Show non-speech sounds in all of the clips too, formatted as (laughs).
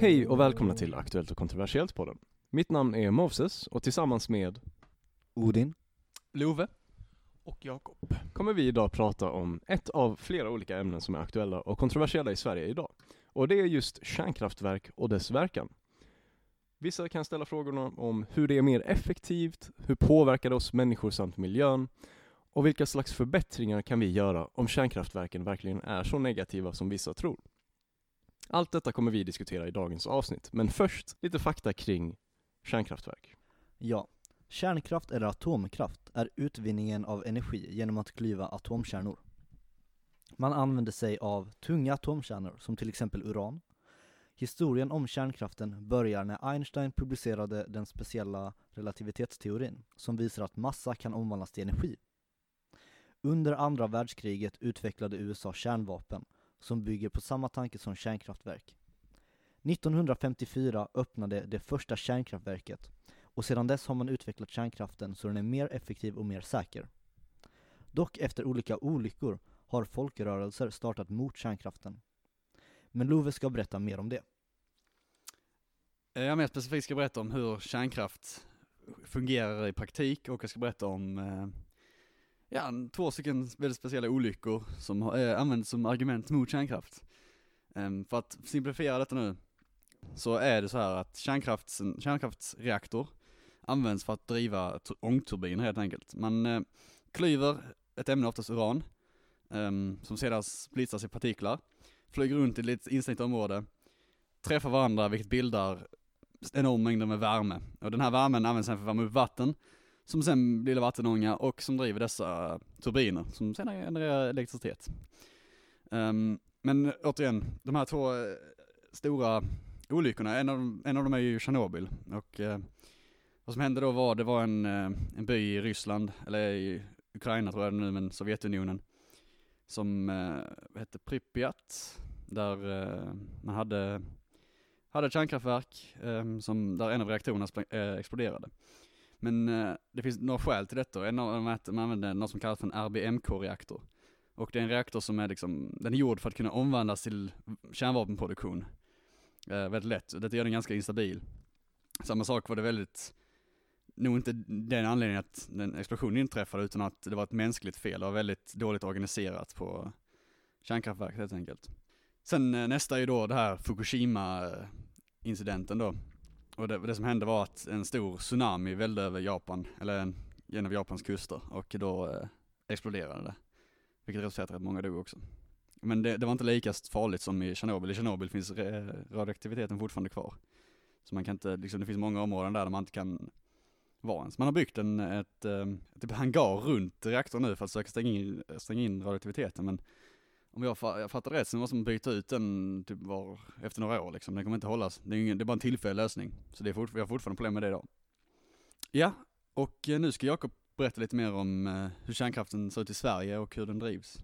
Hej och välkomna till Aktuellt och kontroversiellt-podden. Mitt namn är Moses och tillsammans med Odin. Love och Jakob. kommer vi idag prata om ett av flera olika ämnen som är aktuella och kontroversiella i Sverige idag. Och det är just kärnkraftverk och dess verkan. Vissa kan ställa frågorna om hur det är mer effektivt, hur påverkar det oss människor samt miljön och vilka slags förbättringar kan vi göra om kärnkraftverken verkligen är så negativa som vissa tror. Allt detta kommer vi diskutera i dagens avsnitt, men först lite fakta kring kärnkraftverk. Ja, kärnkraft eller atomkraft är utvinningen av energi genom att klyva atomkärnor. Man använder sig av tunga atomkärnor som till exempel uran. Historien om kärnkraften börjar när Einstein publicerade den speciella relativitetsteorin som visar att massa kan omvandlas till energi. Under andra världskriget utvecklade USA kärnvapen som bygger på samma tanke som kärnkraftverk. 1954 öppnade det första kärnkraftverket och sedan dess har man utvecklat kärnkraften så den är mer effektiv och mer säker. Dock efter olika olyckor har folkrörelser startat mot kärnkraften. Men Love ska berätta mer om det. Jag mer specifikt ska berätta om hur kärnkraft fungerar i praktik och jag ska berätta om eh, ja, två stycken väldigt speciella olyckor som har- eh, används som argument mot kärnkraft. Ehm, för att simplifiera detta nu, så är det så här att kärnkrafts, kärnkraftsreaktor används för att driva ångturbiner helt enkelt. Man eh, klyver ett ämne, oftast uran, um, som sedan splittras i partiklar, flyger runt i ett litet instängt område, träffar varandra vilket bildar enorma mängder med värme. Och den här värmen används sedan för att värma upp vatten, som sen blir vattenånga och som driver dessa turbiner, som sen genererar elektricitet. Um, men återigen, de här två eh, stora olyckorna, en av, dem, en av dem är ju Tjernobyl. Och uh, vad som hände då var, det var en, eh, en by i Ryssland, eller i Ukraina tror jag det är nu, men Sovjetunionen, som eh, hette Pripyat, där eh, man hade hade ett kärnkraftverk eh, som, där en av reaktorerna exploderade. Men eh, det finns några skäl till detta. En av dem är att man använder något som kallas för en RBMK-reaktor. Och det är en reaktor som är liksom, den är gjord för att kunna omvandlas till kärnvapenproduktion. Eh, väldigt lätt. Och Det gör den ganska instabil. Samma sak var det väldigt, nog inte den anledningen att den explosionen inträffade utan att det var ett mänskligt fel. Det var väldigt dåligt organiserat på kärnkraftverket helt enkelt. Sen eh, nästa är ju då det här Fukushima-incidenten då. Och det, det som hände var att en stor tsunami vällde över Japan, eller en, genom av Japans kuster, och då eh, exploderade det. Vilket resulterade i att många dog också. Men det, det var inte lika farligt som i Tjernobyl. I Tjernobyl finns eh, radioaktiviteten fortfarande kvar. Så man kan inte, liksom, det finns många områden där, där man inte kan vara ens. Man har byggt en, ett, ett, typ hangar runt reaktorn nu för att försöka stänga in, stänga in radioaktiviteten, men om jag, fa- jag fattar rätt så måste man byta ut den typ var, efter några år liksom. Den kommer inte hållas. Det är, ingen, det är bara en tillfällig lösning. Så det är fort, vi har fortfarande problem med det idag. Ja, och eh, nu ska Jakob berätta lite mer om eh, hur kärnkraften ser ut i Sverige och hur den drivs.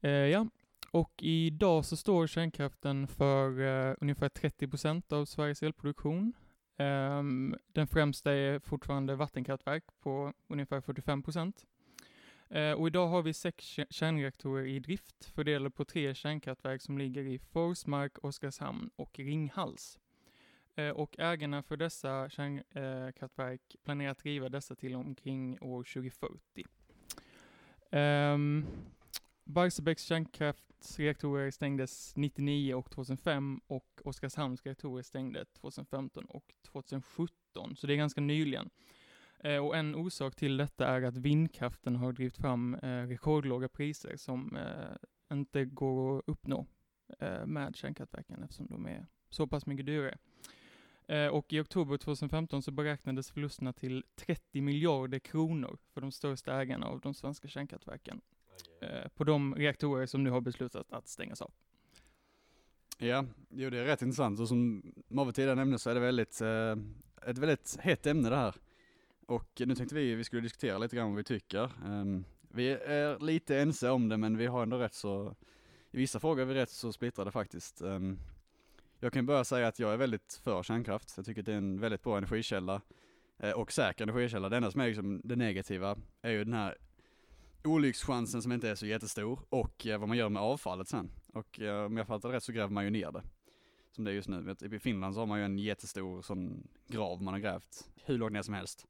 Eh, ja, och idag så står kärnkraften för eh, ungefär 30 procent av Sveriges elproduktion. Eh, den främsta är fortfarande vattenkraftverk på ungefär 45 procent. Eh, och idag har vi sex kärnreaktorer i drift fördelade på tre kärnkraftverk som ligger i Forsmark, Oskarshamn och Ringhals. Eh, och ägarna för dessa kärnkraftverk eh, planerar att driva dessa till omkring år 2040. Um, ehm, Barsebäcks kärnkraftsreaktorer stängdes 99 och 2005 och Oskarshamns reaktorer stängde 2015 och 2017, så det är ganska nyligen. Eh, och en orsak till detta är att vindkraften har drivit fram eh, rekordlåga priser som eh, inte går att uppnå med kärnkraftverken eftersom de är så pass mycket dyrare. Och i oktober 2015 så beräknades förlusterna till 30 miljarder kronor för de största ägarna av de svenska kärnkraftverken eh, på de reaktorer som nu har beslutat att stängas av. Ja, jo det är rätt intressant och som Marve tidigare nämnde så är det väldigt, ett väldigt hett ämne det här. Och nu tänkte vi vi skulle diskutera lite grann vad vi tycker. Ehm, vi är lite ense om det men vi har ändå rätt så, i vissa frågor är vi rätt så splittrade faktiskt. Ehm, jag kan börja säga att jag är väldigt för kärnkraft. Jag tycker att det är en väldigt bra energikälla eh, och säker energikälla. Det enda som är liksom det negativa är ju den här olyckschansen som inte är så jättestor och eh, vad man gör med avfallet sen. Och eh, om jag fattar rätt så gräver man ju ner det. Som det är just nu. I Finland så har man ju en jättestor sån grav man har grävt hur långt ner som helst.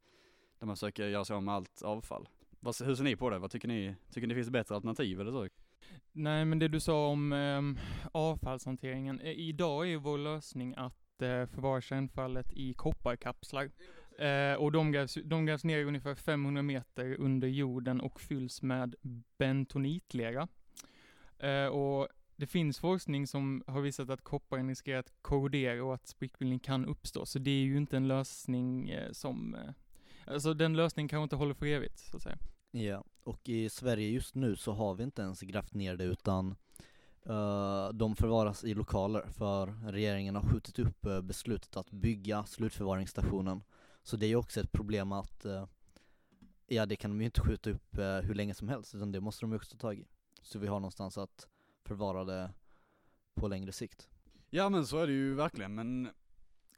Där man försöker göra sig av med allt avfall. Vad, hur ser ni på det? Vad tycker ni? Tycker ni det finns bättre alternativ eller så? Nej, men det du sa om ehm, avfallshanteringen. Eh, idag är ju vår lösning att eh, förvara kärnfallet i kopparkapslar. Eh, och de grävs, de grävs ner ungefär 500 meter under jorden och fylls med bentonitlera. Eh, och det finns forskning som har visat att kopparen riskerar att korrodera och att sprickbildning kan uppstå. Så det är ju inte en lösning eh, som, eh, alltså den lösningen kanske inte håller för evigt, så att säga. Ja, och i Sverige just nu så har vi inte ens grävt ner det utan uh, de förvaras i lokaler för regeringen har skjutit upp uh, beslutet att bygga slutförvaringsstationen. Så det är ju också ett problem att, uh, ja det kan de ju inte skjuta upp hur länge som helst utan det måste de ju också ta tag i. Så vi har någonstans att förvara det på längre sikt. Ja men så är det ju verkligen, men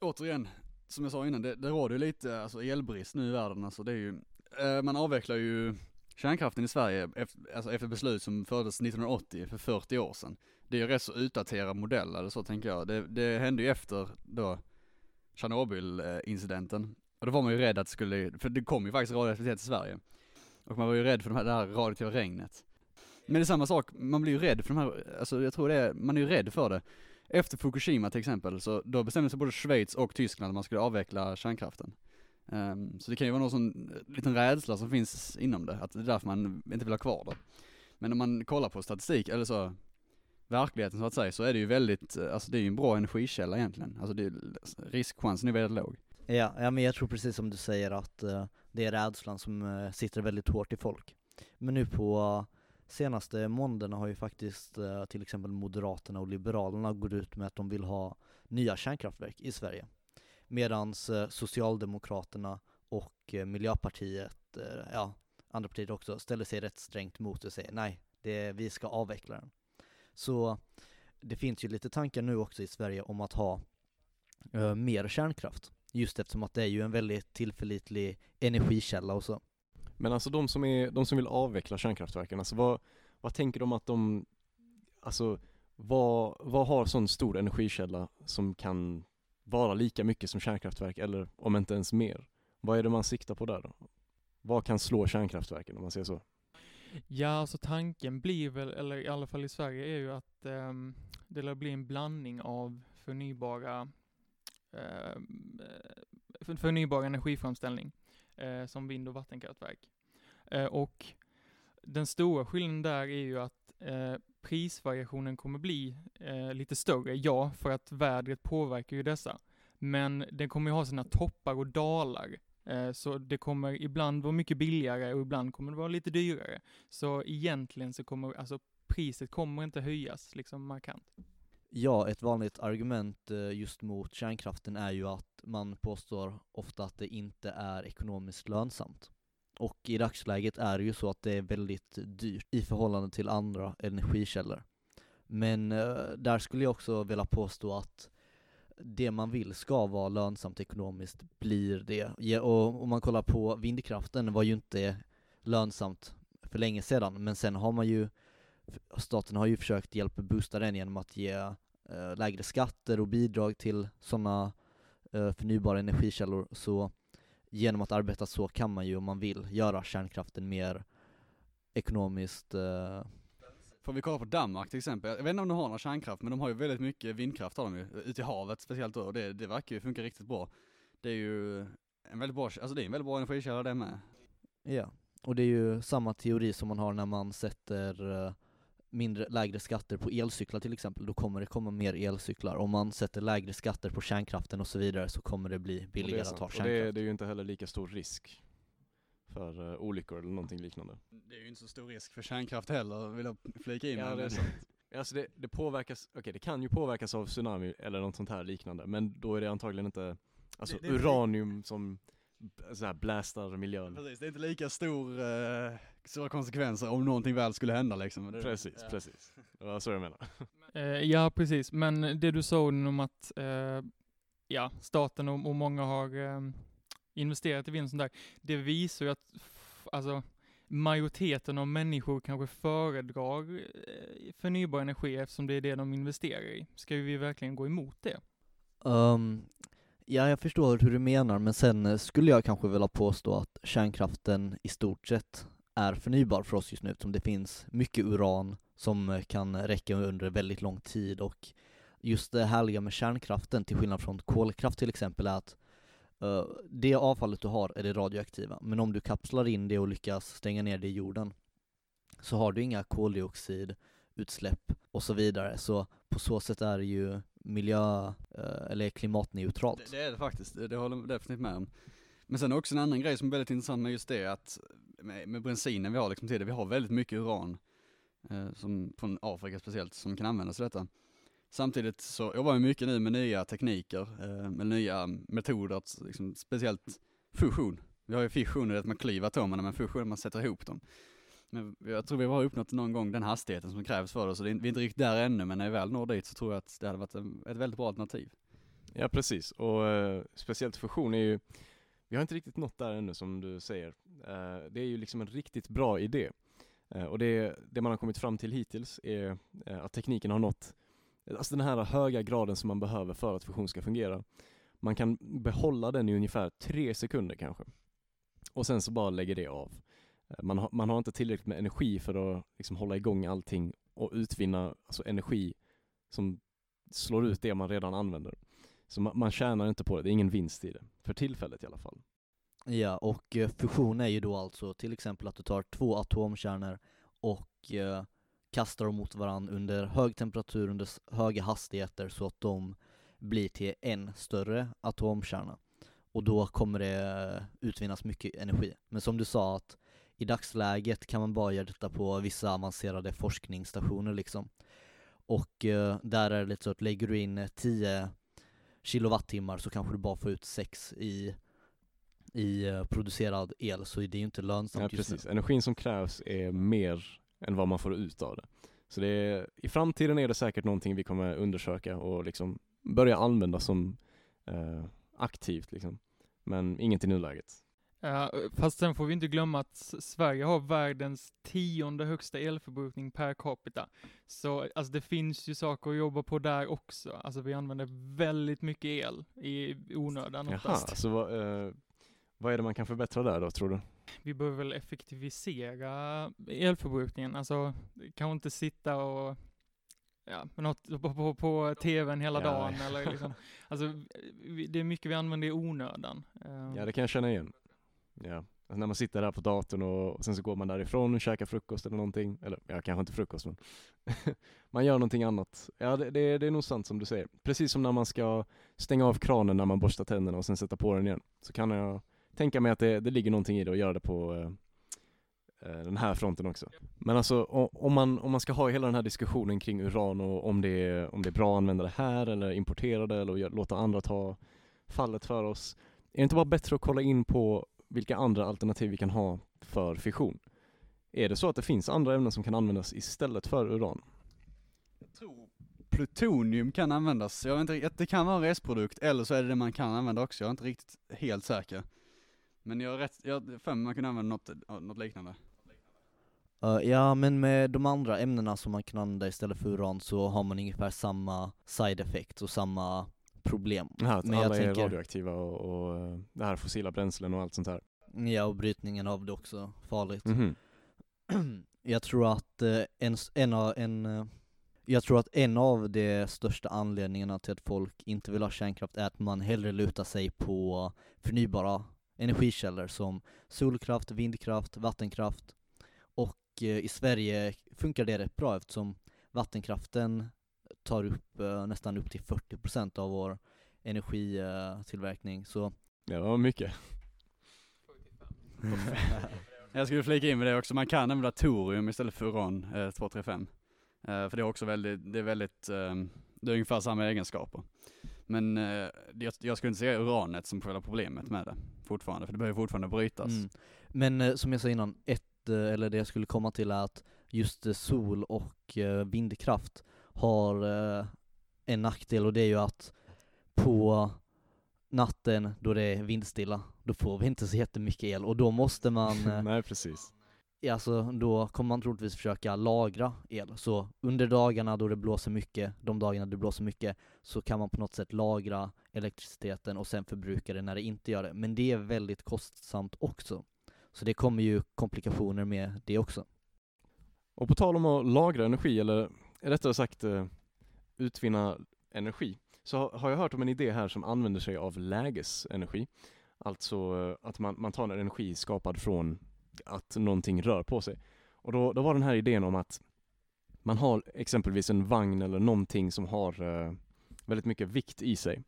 återigen, som jag sa innan, det, det råder ju lite alltså, elbrist nu i världen, alltså det är ju, eh, man avvecklar ju kärnkraften i Sverige efter, alltså efter beslut som fördes 1980, för 40 år sedan. Det är ju rätt så utdaterad modell eller så tänker jag. Det, det hände ju efter då Tjernobyl-incidenten. Och då var man ju rädd att det skulle, för det kom ju faktiskt radioaktivitet till Sverige. Och man var ju rädd för de här, det här radioaktiva regnet. Men det är samma sak, man blir ju rädd för de här, alltså jag tror det är, man är ju rädd för det. Efter Fukushima till exempel, så då bestämde sig både Schweiz och Tyskland att man skulle avveckla kärnkraften. Um, så det kan ju vara någon sån eh, liten rädsla som finns inom det, att det är därför man inte vill ha kvar det. Men om man kollar på statistik, eller så, verkligheten så att säga, så är det ju väldigt, eh, alltså det är ju en bra energikälla egentligen. Alltså det, riskchansen är väldigt låg. Ja, ja men jag tror precis som du säger att uh, det är rädslan som uh, sitter väldigt hårt i folk. Men nu på uh, senaste månaderna har ju faktiskt eh, till exempel Moderaterna och Liberalerna gått ut med att de vill ha nya kärnkraftverk i Sverige. Medan eh, Socialdemokraterna och eh, Miljöpartiet, ja andra partier också, ställer sig rätt strängt mot och säger nej, det, vi ska avveckla den. Så det finns ju lite tankar nu också i Sverige om att ha uh, mer kärnkraft. Just eftersom att det är ju en väldigt tillförlitlig energikälla och så. Men alltså de som, är, de som vill avveckla kärnkraftverken, alltså vad, vad tänker de att de, alltså vad, vad har sån stor energikälla som kan vara lika mycket som kärnkraftverk eller om inte ens mer? Vad är det man siktar på där då? Vad kan slå kärnkraftverken om man säger så? Ja, alltså tanken blir väl, eller i alla fall i Sverige, är ju att eh, det lär bli en blandning av förnybara, ehm, eh, förnybar energiframställning, eh, som vind och vattenkraftverk. Eh, och den stora skillnaden där är ju att eh, prisvariationen kommer bli eh, lite större, ja, för att vädret påverkar ju dessa. Men den kommer ju ha sina toppar och dalar Eh, så det kommer ibland vara mycket billigare och ibland kommer det vara lite dyrare. Så egentligen så kommer, alltså priset kommer inte höjas liksom markant. Ja, ett vanligt argument eh, just mot kärnkraften är ju att man påstår ofta att det inte är ekonomiskt lönsamt. Och i dagsläget är det ju så att det är väldigt dyrt i förhållande till andra energikällor. Men eh, där skulle jag också vilja påstå att det man vill ska vara lönsamt ekonomiskt blir det. Och om man kollar på vindkraften var ju inte lönsamt för länge sedan, men sen har man ju staten har ju försökt hjälpa boosta den genom att ge eh, lägre skatter och bidrag till sådana eh, förnybara energikällor, så genom att arbeta så kan man ju om man vill göra kärnkraften mer ekonomiskt eh, Får vi kolla på Danmark till exempel, jag vet inte om de har någon kärnkraft, men de har ju väldigt mycket vindkraft har de ju, ute i havet speciellt då, och det, det verkar ju funka riktigt bra. Det är ju en väldigt bra, alltså det är en väldigt bra energikälla det med. Ja, och det är ju samma teori som man har när man sätter eh, mindre, lägre skatter på elcyklar till exempel, då kommer det komma mer elcyklar. Om man sätter lägre skatter på kärnkraften och så vidare så kommer det bli billigare att ha kärnkraft. Och det, det är ju inte heller lika stor risk för uh, olyckor eller någonting liknande. Det är ju inte så stor risk för kärnkraft heller, vill jag flika in. Ja, det är sant. Alltså det, det påverkas, okej okay, det kan ju påverkas av tsunami eller något sånt här liknande, men då är det antagligen inte, alltså det, det uranium som så här blastar miljön. Precis, det är inte lika stor, uh, stora konsekvenser om någonting väl skulle hända liksom. Det, precis, ja. precis. Det var så jag menar. Uh, (laughs) ja, precis, men det du sa om att, uh, ja, staten och, och många har investerat i vinsten där, det visar ju att, alltså, majoriteten av människor kanske föredrar eh, förnybar energi eftersom det är det de investerar i. Ska vi verkligen gå emot det? Um, ja, jag förstår hur du menar, men sen eh, skulle jag kanske vilja påstå att kärnkraften i stort sett är förnybar för oss just nu, eftersom det finns mycket uran som eh, kan räcka under väldigt lång tid och just det härliga med kärnkraften, till skillnad från kolkraft till exempel, är att uh, det avfallet du har är det radioaktiva, men om du kapslar in det och lyckas stänga ner det i jorden så har du inga koldioxidutsläpp och så vidare, så på så sätt är det ju miljö, uh, eller klimatneutralt. Det, det är det faktiskt, det, det håller jag definitivt med om. Men sen också en annan grej som är väldigt intressant med just det att med, med bensinen vi har liksom till det, vi har väldigt mycket uran, eh, som, från Afrika speciellt, som kan användas till detta. Samtidigt så jobbar vi mycket nu med nya tekniker, eh, med nya metoder, att, liksom, speciellt fusion. Vi har ju fission, det är att man klyver atomerna, men fusion är att man sätter ihop dem. Men jag tror vi har uppnått någon gång den hastigheten som krävs för det, så det är, vi är inte riktigt där ännu, men när vi väl når dit så tror jag att det hade varit ett väldigt bra alternativ. Ja precis, och eh, speciellt fusion är ju, vi har inte riktigt nått där ännu som du säger. Eh, det är ju liksom en riktigt bra idé. Eh, och det, det man har kommit fram till hittills är eh, att tekniken har nått alltså den här höga graden som man behöver för att fusion ska fungera. Man kan behålla den i ungefär tre sekunder kanske. Och sen så bara lägger det av. Eh, man har, man har inte tillräckligt med energi för att liksom hålla igång allting och utvinna alltså energi som slår ut det man redan använder. Så man, man tjänar inte på det, det är ingen vinst i det. För tillfället i alla fall. Ja, och eh, fusion är ju då alltså till exempel att du tar två atomkärnor och eh, kastar dem mot varandra under hög temperatur, under höga hastigheter så att de blir till en större atomkärna. Och då kommer det eh, utvinnas mycket energi. Men som du sa att i dagsläget kan man bara göra detta på vissa avancerade forskningsstationer liksom. Och eh, där är det lite så att lägger du in 10 kilowattimmar så kanske du bara får ut 6 i i eh, producerad el så det är ju inte lönsamt Ja just precis, nu. energin som krävs är mer än vad man får ut av det. Så det är, i framtiden är det säkert någonting vi kommer undersöka och liksom börja använda som eh, aktivt liksom. Men inget i nuläget. Ja, fast sen får vi inte glömma att Sverige har världens tionde högsta elförbrukning per capita. Så alltså det finns ju saker att jobba på där också. Alltså vi använder väldigt mycket el i onödan Jaha, oftast. så vad, eh, vad är det man kan förbättra där då tror du? Vi behöver väl effektivisera elförbrukningen, alltså kanske inte sitta och Ja, något på, på, på tvn hela Ja. dagen eller liksom, (laughs) alltså det är mycket vi använder i onödan. Ja det kan jag känna igen. Ja. Alltså när man sitter där på datorn och, och sen så går man därifrån och käkar frukost eller någonting. Eller ja, kanske inte frukost men (laughs) man gör någonting annat. Ja det, det, det är nog sant som du säger. Precis som när man ska stänga av kranen när man borstar tänderna och sen sätta på den igen. Så kan jag tänka mig att det, det ligger någonting i det och göra det på eh, eh den här fronten också. Men alltså om man, om man ska ha hela den här diskussionen kring uran och om det är, om det är bra att använda det här eller importera det eller låta andra ta fallet för oss. Är det inte bara bättre att kolla in på vilka andra alternativ vi kan ha för fission? Är det så att det finns andra ämnen som kan användas istället för uran? Jag tror plutonium kan användas. Jag vet inte, det kan vara en restprodukt, eller så är det det man kan använda också. Jag är inte riktigt helt säker. Men jag är rätt, jag har för mig man kan använda något, något liknande. Uh, ja, men med de andra ämnena som man kan använda istället för uran så har man ungefär samma side effects och samma problem. Här att Men jag alla är tänker- radioaktiva och, och eh, det här fossila bränslen och allt sånt här. Ja, och brytningen av det också farligt. Mhm. (clears throat) jag tror att eh, en, en, av, en eh, jag tror att en av de största anledningarna till att folk inte vill ha kärnkraft är att man hellre lutar sig på förnybara energikällor som solkraft, vindkraft, vattenkraft. Och i Sverige funkar det rätt bra eftersom vattenkraften tar upp eh, nästan upp till 40% av vår energitillverkning. Så Ja, det var mycket. Jag skulle flika in med det också, man kan använda torium istället för uran eh, 235. Eh, för det är också väldigt, det är väldigt, eh, det är ungefär samma egenskaper. Men eh, jag, jag skulle inte säga uranet som själva problemet med det fortfarande, för det behöver fortfarande brytas. Mm. Men eh, som jag sa innan, ett, eh, eller det jag skulle komma till är att just eh, sol och eh, vindkraft har eh, en nackdel och det är ju att på natten då det är vindstilla, då får vi inte så jättemycket el och då måste man, (laughs) eh, Nej, precis. Alltså då kommer man troligtvis försöka lagra el. Så under dagarna då det blåser mycket, de dagarna det blåser mycket, så kan man på något sätt lagra elektriciteten och sen förbruka det när det inte gör det. Men det är väldigt kostsamt också. Så det kommer ju komplikationer med det också. Och på tal om att lagra energi, eller rättare sagt eh, utvinna energi, så har- jag hört om en idé här som använder sig av lägesenergi. Alltså eh, att man, man tar en energi skapad från att någonting rör på sig. Och då, då var den här idén om att man har exempelvis en vagn eller någonting som har eh, väldigt mycket vikt i sig.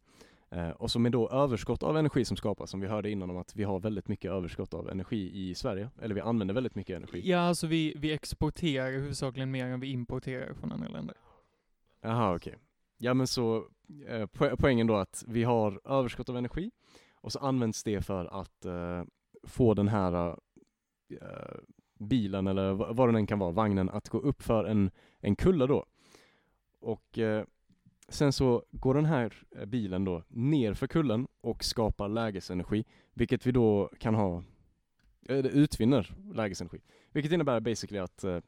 Eh, och som är då överskott av energi som skapas, som vi hörde innan om att vi har väldigt mycket överskott av energi i Sverige, eller vi använder väldigt mycket energi. Ja, alltså vi, vi exporterar huvudsakligen mer än vi importerar från andra länder. Jaha, okej. Ja men så, eh, po- poängen då att vi har överskott av energi och så används det för att eh, få den här eh, bilen eller va- vad den än kan vara, vagnen, att gå upp för en, en kulle då. Och eh, sen så går den här eh, bilen då ner för kullen och skapar lägesenergi, vilket vi då kan ha, eh, eller utvinner lägesenergi. Vilket innebär basically att eh,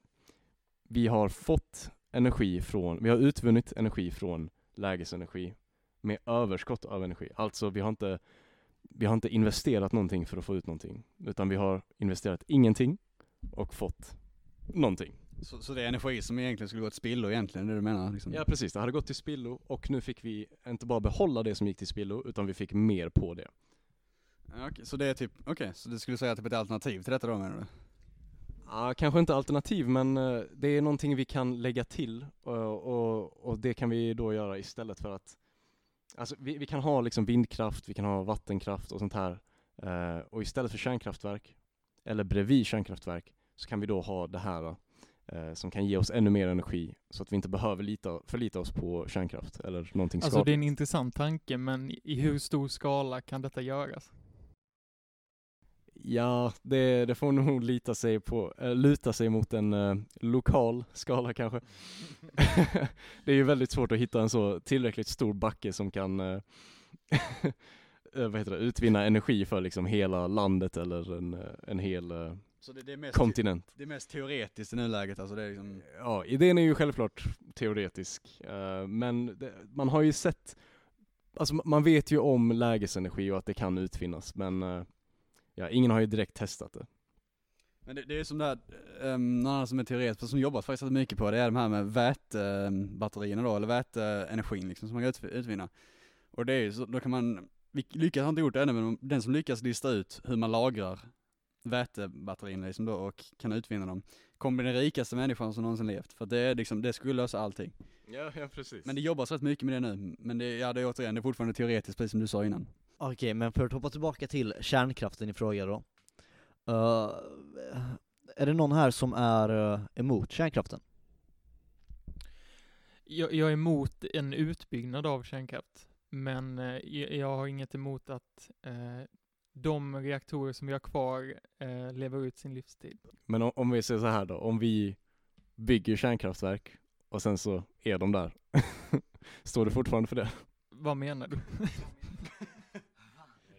vi har fått energi från, vi har utvunnit energi från lägesenergi med överskott av energi. Alltså vi har inte, vi har inte investerat någonting för att få ut någonting, utan vi har investerat ingenting och fått någonting. Så, så det är energi som egentligen skulle gå till spillo egentligen, det du menar? Liksom. Ja precis, det hade gått till spillo och nu fick vi inte bara behålla det som gick till spillo, utan vi fick mer på det. Ja, okej, så det är typ, okej, så du skulle säga typ ett alternativ till detta då menar du? Ja, kanske inte alternativ, men eh, det är någonting vi kan lägga till och, och, och det kan vi då göra istället för att Alltså vi, vi kan ha liksom vindkraft, vi kan ha vattenkraft och sånt här eh, och istället för kärnkraftverk eller bredvid kärnkraftverk så kan vi då ha det här eh, som kan ge oss ännu mer energi så att vi inte behöver lita, förlita oss på kärnkraft eller någonting Alltså det är skadligt. en intressant tanke, men i hur stor skala kan detta göras? Ja, det, det får nog lita sig på, äh, luta sig mot en eh, lokal skala kanske. (laughs) det är ju väldigt svårt att hitta en så tillräckligt stor backe som kan eh, (laughs) eh, vad heter det, utvinna energi för liksom hela landet eller en, eh, en hel Så det, det, är mest, kontinent. det är mest teoretiskt i nuläget alltså, det är liksom Ja, idén är ju självklart teoretisk, eh, men det, man har ju sett, alltså ma- man vet ju om lägesenergi och att det kan utvinnas, men eh, ja, ingen har ju direkt testat det. Men det, det är som det här, um, någon annan som är teoretiskt, som jobbat faktiskt mycket på det, är de här med vätebatterierna då, eller väteenergin liksom, som man kan ut, utvinna. Och det är ju så, då kan man, vi lyckas har inte gjort det ännu, men den som lyckas lista ut hur man lagrar vätebatterierna liksom då och kan utvinna dem, kommer bli den rikaste människan som någonsin levt. För det är liksom, det skulle lösa allting. Ja, ja precis. Men det jobbas rätt mycket med det nu, men det, ja det är återigen, det är fortfarande teoretiskt precis som du sa innan. Okej, men för att hoppa tillbaka till kärnkraften i fråga då. Eh, är det någon här som är eh, emot kärnkraften? Jag, jag är emot en utbyggnad av kärnkraft, men eh, jag, jag har inget emot att eh, de reaktorer som vi har kvar eh, lever ut sin livstid. Men om, om vi säger så här då, om vi bygger kärnkraftverk och sen så är de där, (laughs) står det fortfarande för det? Vad menar du? (laughs)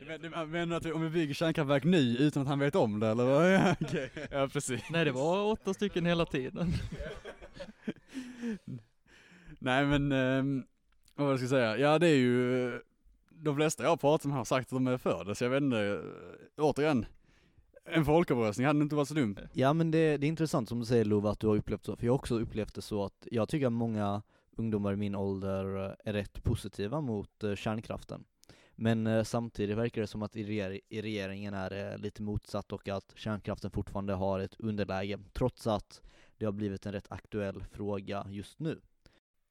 Men, du menar att vi, om vi bygger kärnkraftverk nu utan att han vet om det eller vad? Ja, (laughs) okej. Ja, precis. Nej, det var åtta stycken hela tiden. Nej men, ehm, vad det jag ska säga? Ja det är ju, eh, de flesta jag pratat med har sagt att de är för det, så jag vet inte, eh, återigen, en folkomröstning hade inte varit så dumt. Ja men det, det är intressant som du säger Lova att du har upplevt så, för jag har också upplevt det så att jag tycker att många ungdomar i min ålder eh, är rätt positiva mot eh, kärnkraften. Men samtidigt verkar det som att i, reger- i regeringen är det lite motsatt och att kärnkraften fortfarande har ett underläge, trots att det har blivit en rätt aktuell fråga just nu.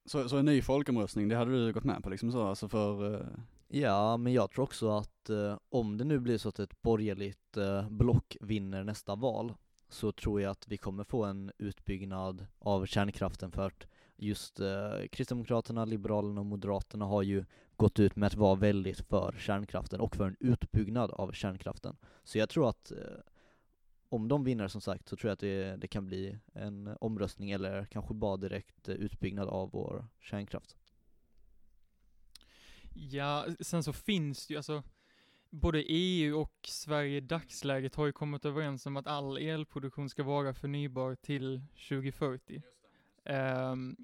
Så, så en ny folkomröstning, det hade du gått med på liksom så, alltså för, Ja, men jag tror också att eh, om det nu blir så att ett borgerligt eh, block vinner nästa val så tror jag att vi kommer få en utbyggnad av kärnkraften för att just eh, Kristdemokraterna, Liberalerna och Moderaterna har ju gått ut med att vara väldigt för kärnkraften och för en utbyggnad av kärnkraften. Så jag tror att eh, om de vinner som sagt så tror jag att det, det kan bli en omröstning eller kanske bara direkt eh, utbyggnad av vår kärnkraft. Ja, sen så finns det ju alltså, både EU och Sverige i dagsläget har ju kommit överens om att all elproduktion ska vara förnybar till 2040. Ehm,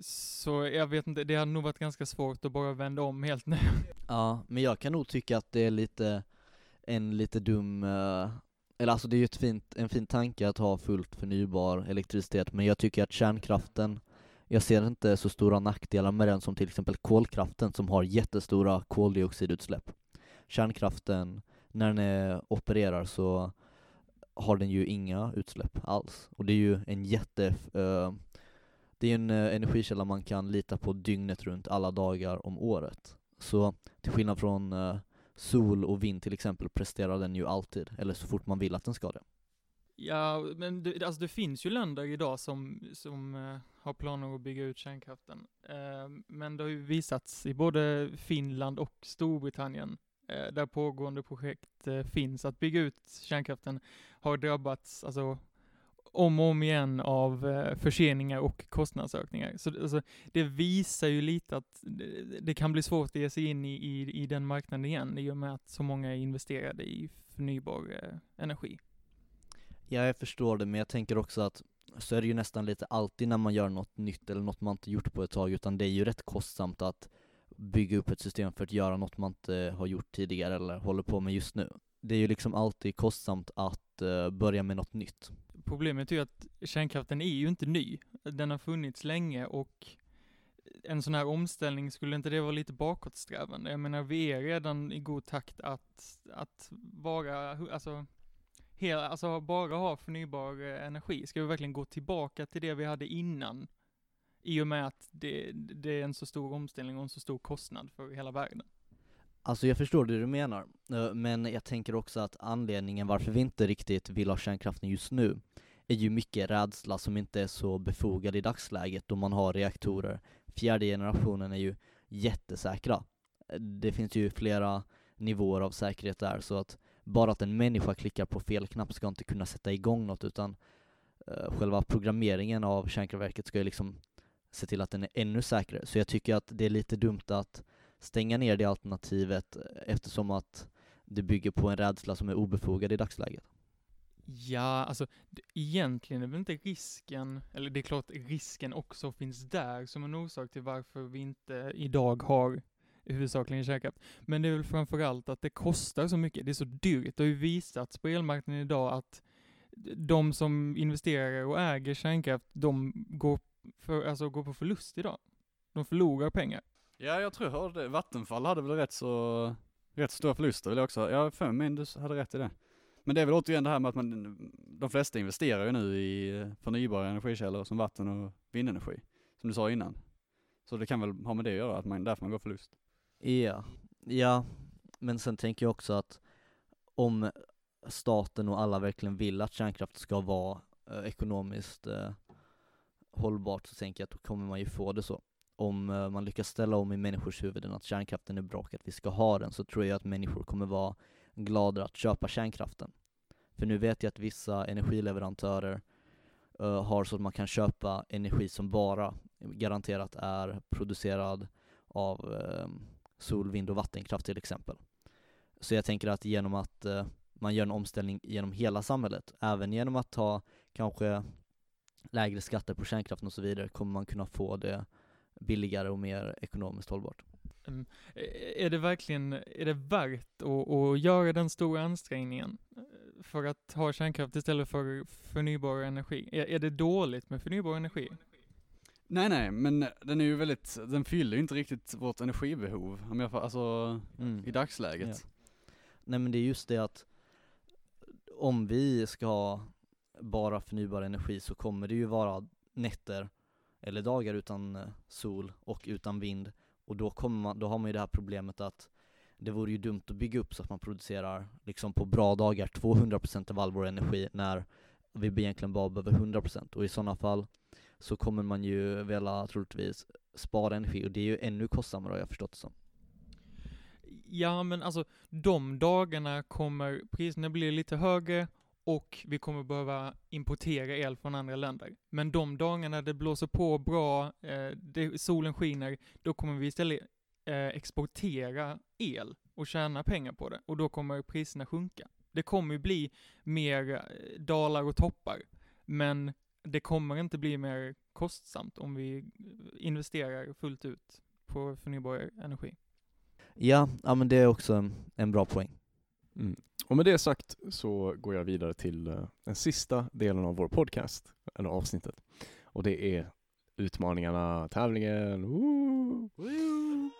så jag vet inte, det hade nog varit ganska svårt att bara vända om helt nu. (laughs) Ja, men jag kan nog tycka att det är lite, en lite dum, eh, eller alltså det är ju ett fint, en fin tanke att ha fullt förnybar elektricitet, men jag tycker att kärnkraften, jag ser inte så stora nackdelar med den som till exempel kolkraften som har jättestora koldioxidutsläpp. Kärnkraften, när den opererar så har den ju inga utsläpp alls, och det är ju en jätte, Uh, det är en uh, energikälla man kan lita på dygnet runt alla dagar om året. Så till skillnad från uh, sol och vind till exempel presterar den ju alltid, eller så fort man vill att den ska det. Ja, men det, alltså det finns ju länder idag som, som uh, har planer att bygga ut kärnkraften. Uh, men det har ju visats i både Finland och Storbritannien, uh, där pågående projekt finns, att bygga ut kärnkraften har drabbats, alltså om och om igen av förseningar och kostnadsökningar. Så alltså, det visar ju lite att det, det kan bli svårt att ge sig in i, i, i den marknaden igen, i och med att så många är investerade i förnybar energi. Ja, jag förstår det, men jag tänker också att så är det ju nästan lite alltid när man gör något nytt eller något man inte gjort på ett tag, utan det är ju rätt kostsamt att bygga upp ett system för att göra något man inte har gjort tidigare eller håller på med just nu. Det är ju liksom alltid kostsamt att eh, börja med något nytt. Problemet är ju att kärnkraften är ju inte ny. Den har funnits länge och en sån här omställning, skulle inte det vara lite bakåtsträvande? Jag menar, vi är redan i god takt att, att vara, alltså, hela, alltså bara ha förnybar eh, energi. Ska vi verkligen gå tillbaka till det vi hade innan? I och med att det, det är en så stor omställning och en så stor kostnad för hela världen. Alltså jag förstår det du menar, eh, men jag tänker också att anledningen varför vi inte riktigt vill ha kärnkraften just nu är ju mycket rädsla som inte är så befogad i dagsläget då man har reaktorer. Fjärde generationen är ju jättesäkra. Det finns ju flera nivåer av säkerhet där, så att bara att en människa klickar på fel knapp ska inte kunna sätta igång något, utan uh, själva programmeringen av kärnkraftverket ska ju liksom se till att den är ännu säkrare. Så jag tycker att det är lite dumt att stänga ner det alternativet eftersom att det bygger på en rädsla som är obefogad i dagsläget. Ja, alltså egentligen är väl inte risken, eller det är klart risken också finns där som en orsak till varför vi inte idag har huvudsakligen kärnkraft. Men det är väl framförallt att det kostar så mycket, det är så dyrt. Det har ju visats på elmarknaden idag att de som investerar och äger kärnkraft, de går, för, alltså går på förlust idag. De förlorar pengar. Ja, jag tror jag hörde det. Vattenfall hade väl rätt så, rätt stora förluster vill jag också. Jag för mig du hade rätt i det. Men det är väl återigen det här med att man, de flesta investerar ju nu i förnybara energikällor som vatten och vindenergi. Som du sa innan. Så det kan väl ha med det att göra, att man, därför man går förlust. Ja, ja, men sen tänker jag också att om staten och alla verkligen vill att kärnkraft ska vara eh, ekonomiskt eh, hållbart så tänker jag att då kommer man ju få det så. Om eh, man lyckas ställa om i människors huvuden att kärnkraften är bra och att vi ska ha den så tror jag att människor kommer vara glada att köpa kärnkraften. För nu vet jag att vissa energileverantörer eh, har så att man kan köpa energi som bara garanterat är producerad av eh, sol, vind och vattenkraft till exempel. Så jag tänker att genom att eh, man gör en omställning genom hela samhället, även genom att ta kanske lägre skatter på kärnkraften och så vidare, kommer man kunna få det billigare och mer ekonomiskt hållbart. Mm. är det verkligen, är det värt att, att göra den stora ansträngningen eh, för att ha kärnkraft istället för förnybar energi? Är, är det dåligt med förnybar energi? Nej nej, men den är ju väldigt, den fyller ju inte riktigt vårt energibehov, om jag får, alltså Mm. i dagsläget. Nej men det är just det att om vi ska ha bara förnybar energi så kommer det ju vara nätter eller dagar utan eh, sol och utan vind och då, kommer man, då har man ju det här problemet att det vore ju dumt att bygga upp så att man producerar liksom på bra dagar 200% av all vår energi när vi egentligen bara behöver 100% och i sådana fall så kommer man ju vilja troligtvis spara energi och det är ju ännu kostsammare har jag förstått det som. Ja, men alltså de dagarna kommer priserna bli lite högre och vi kommer behöva importera el från andra länder. Men de dagarna det blåser på bra, eh, det, solen skiner, då kommer vi istället eh, exportera el och tjäna pengar på det och då kommer priserna sjunka. Det kommer ju bli mer eh, dalar och toppar, men det kommer inte bli mer kostsamt om vi investerar fullt ut på förnybar energi. Ja, ja men det är också en, en bra poäng. Mm. Och med det sagt så går jag vidare till eh, den sista delen av vår podcast, eller avsnittet. Och det är utmaningarna, tävlingen. Woo! (laughs)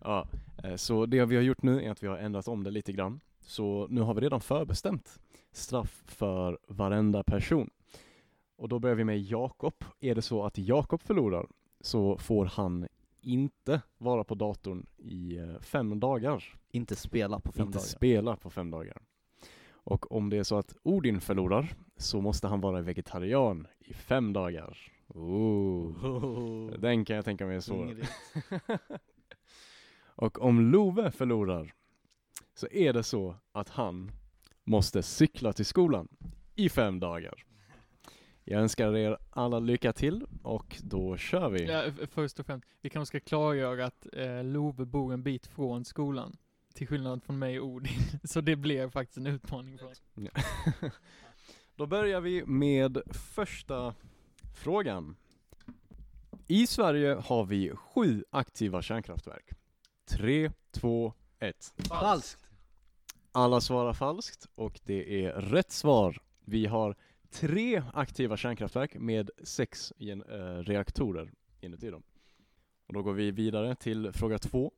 ja, eh, så det vi har gjort nu är att vi har ändrat om det lite grann. Så nu har vi redan förbestämt straff för varenda person. Och då börjar vi med Jakob. Är det så att Jakob förlorar så får han inte vara på datorn i eh, fem dagar. Inte spela på fem inte dagar. spela på fem dagar. Och om det är så att Odin förlorar så måste han vara vegetarian i fem dagar. Oh. (laughs) Den kan jag tänka mig är svår. (laughs) Och om Love förlorar så är det så att han måste cykla till skolan i fem dagar. Jag önskar er alla lycka till och då kör vi. Ja, först och främst, vi kanske ska klargöra att eh, Love bor en bit från skolan. Till skillnad från mig och Odin. (laughs) Så det blir faktiskt en utmaning för oss. (laughs) Då börjar vi med första frågan. I Sverige har vi sju aktiva kärnkraftverk. Tre, två, ett. Falskt! Alla svarar falskt och det är rätt svar. Vi har tre aktiva kärnkraftverk med sex gen- eh, reaktorer inuti dem. Och då går vi vidare till fråga två.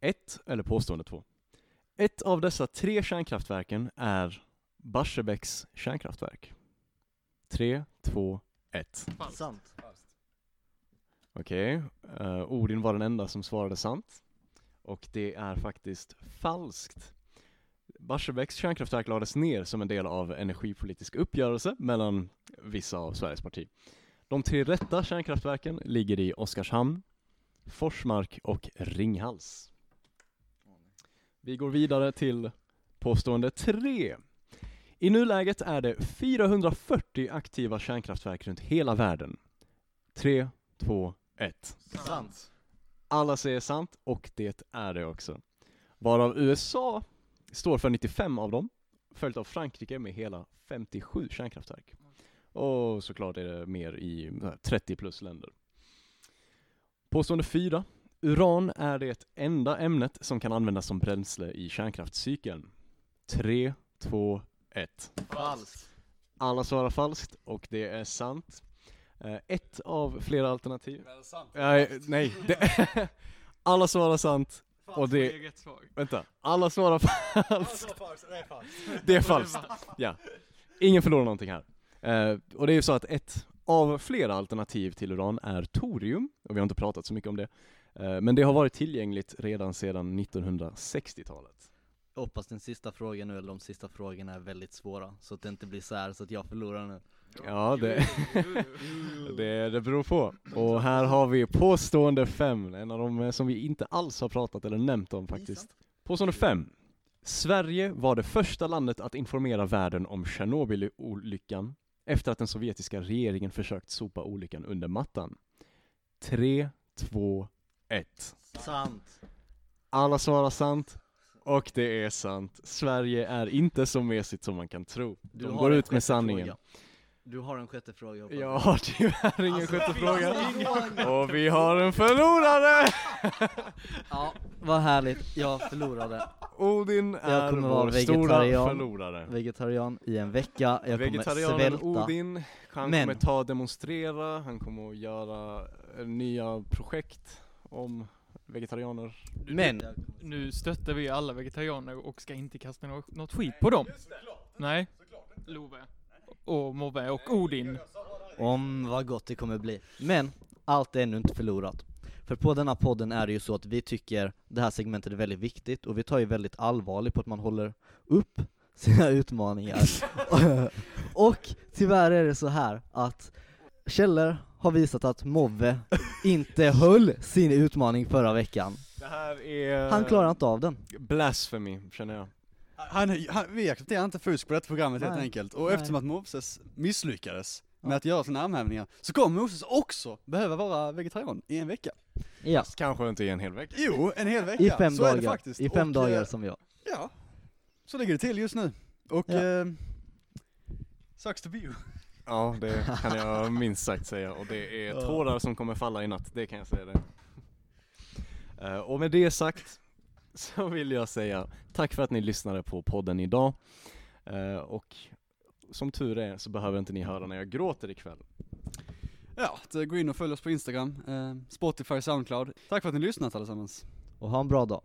Ett, eller påstående två. Ett av dessa tre kärnkraftverken är Barsebäcks kärnkraftverk. Tre, två, ett. Sant. Okej, eh, Odin var den enda som svarade sant. Och det är faktiskt falskt. Barsebäcks kärnkraftverk lades ner som en del av energipolitisk uppgörelse mellan vissa av Sveriges parti. De tre rätta kärnkraftverken ligger i Oskarshamn, Forsmark och Ringhals. Vi går vidare till påstående tre. I nuläget är det 440 aktiva kärnkraftverk runt hela världen. Tre, två, ett. Sant. Alla säger sant och det är det också. Varav USA står för 95 av dem, följt av Frankrike med hela 57 kärnkraftverk. Och såklart är det mer i eh, 30 plus länder. Påstående 4. Uran är det enda ämnet som kan användas som bränsle i kärnkraftscykeln. 3, 2, 1. Falskt. Alla svarar falskt och det är sant. Eh, Ett av flera alternativ. Nej, nej. Det, (laughs) alla svarar sant. Och det, är rätt svar. vänta, alla svarar falskt. (laughs) Det är falskt, ja. Ingen förlorar någonting här. Eh, och det är ju så att ett av flera alternativ till uran är torium, och vi har inte pratat så mycket om det. Eh, men det har varit tillgängligt redan sedan 1960-talet. Jag hoppas den sista frågan nu, eller de sista frågorna är väldigt svåra, så att det inte blir så här så att jag förlorar nu. Ja, det, (laughs) det, det beror på. Och här har vi påstående fem, en av de eh, som vi inte alls har pratat eller nämnt om faktiskt. Påstående fem. Sverige var det första landet att informera världen om Tjernobylolyckan efter att den sovjetiska regeringen försökt sopa olyckan under mattan. 3, 2, 1. Sant. Alla svarar sant. Och det är sant. Sverige är inte så mesigt som man kan tro. De går ut med sanningen. fråga. Du har en sjätte fråga hoppas Jag (laughs) har tyvärr ingen Alltså, sjätte fråga. ingen- Och vi har en förlorare! Ja, vad härligt. Jag förlorade. (laughs) Odin är kommer vara vår stora vegetarian. förlorare. Vegetarian i en vecka. Jag kommer Vegetarianen svälta. Odin, han Men- kommer ta och demonstrera, han kommer att göra eh, nya projekt om vegetarianer. Men, Nu stöttar vi alla vegetarianer och ska inte kasta nå- något skit på dem. Nej. Love. Och Mobbe och Odin. om vad gott det kommer bli. Men, allt är ännu inte förlorat. För på denna podden är det ju så att vi tycker det här segmentet är väldigt viktigt och vi tar ju väldigt allvarligt på att man håller upp sina utmaningar. (laughs) och tyvärr är det så här att källor har visat att Mobbe inte höll sin utmaning förra veckan. Det här är Han klarar inte av den. blasphemy, känner jag. Han, han, vi accepterar inte fusk på detta programmet helt Nej. enkelt, och Nej. eftersom att Moses misslyckades med Ja. att göra sina armhävningar, så kommer Moses också behöva vara vegetarian i en vecka. Ja, kanske inte i en hel vecka. Jo, en hel vecka. i fem så är det dagar. faktiskt. I fem Och, dagar eh, som jag. Ja, så ligger det till just nu. Och Ja. eh, sucks to be you. Ja, det kan jag minst sagt säga. Och det är tårar som kommer falla i natt, det kan jag säga det. Eh, Och med det sagt (laughs) så vill jag säga tack för att ni lyssnade på podden idag. Eh, Och som tur är så behöver inte ni höra när jag gråter ikväll. Ja, gå in och följ oss på Instagram, eh, Spotify, Soundcloud. Tack för att ni lyssnat allesammans. Och ha en bra dag.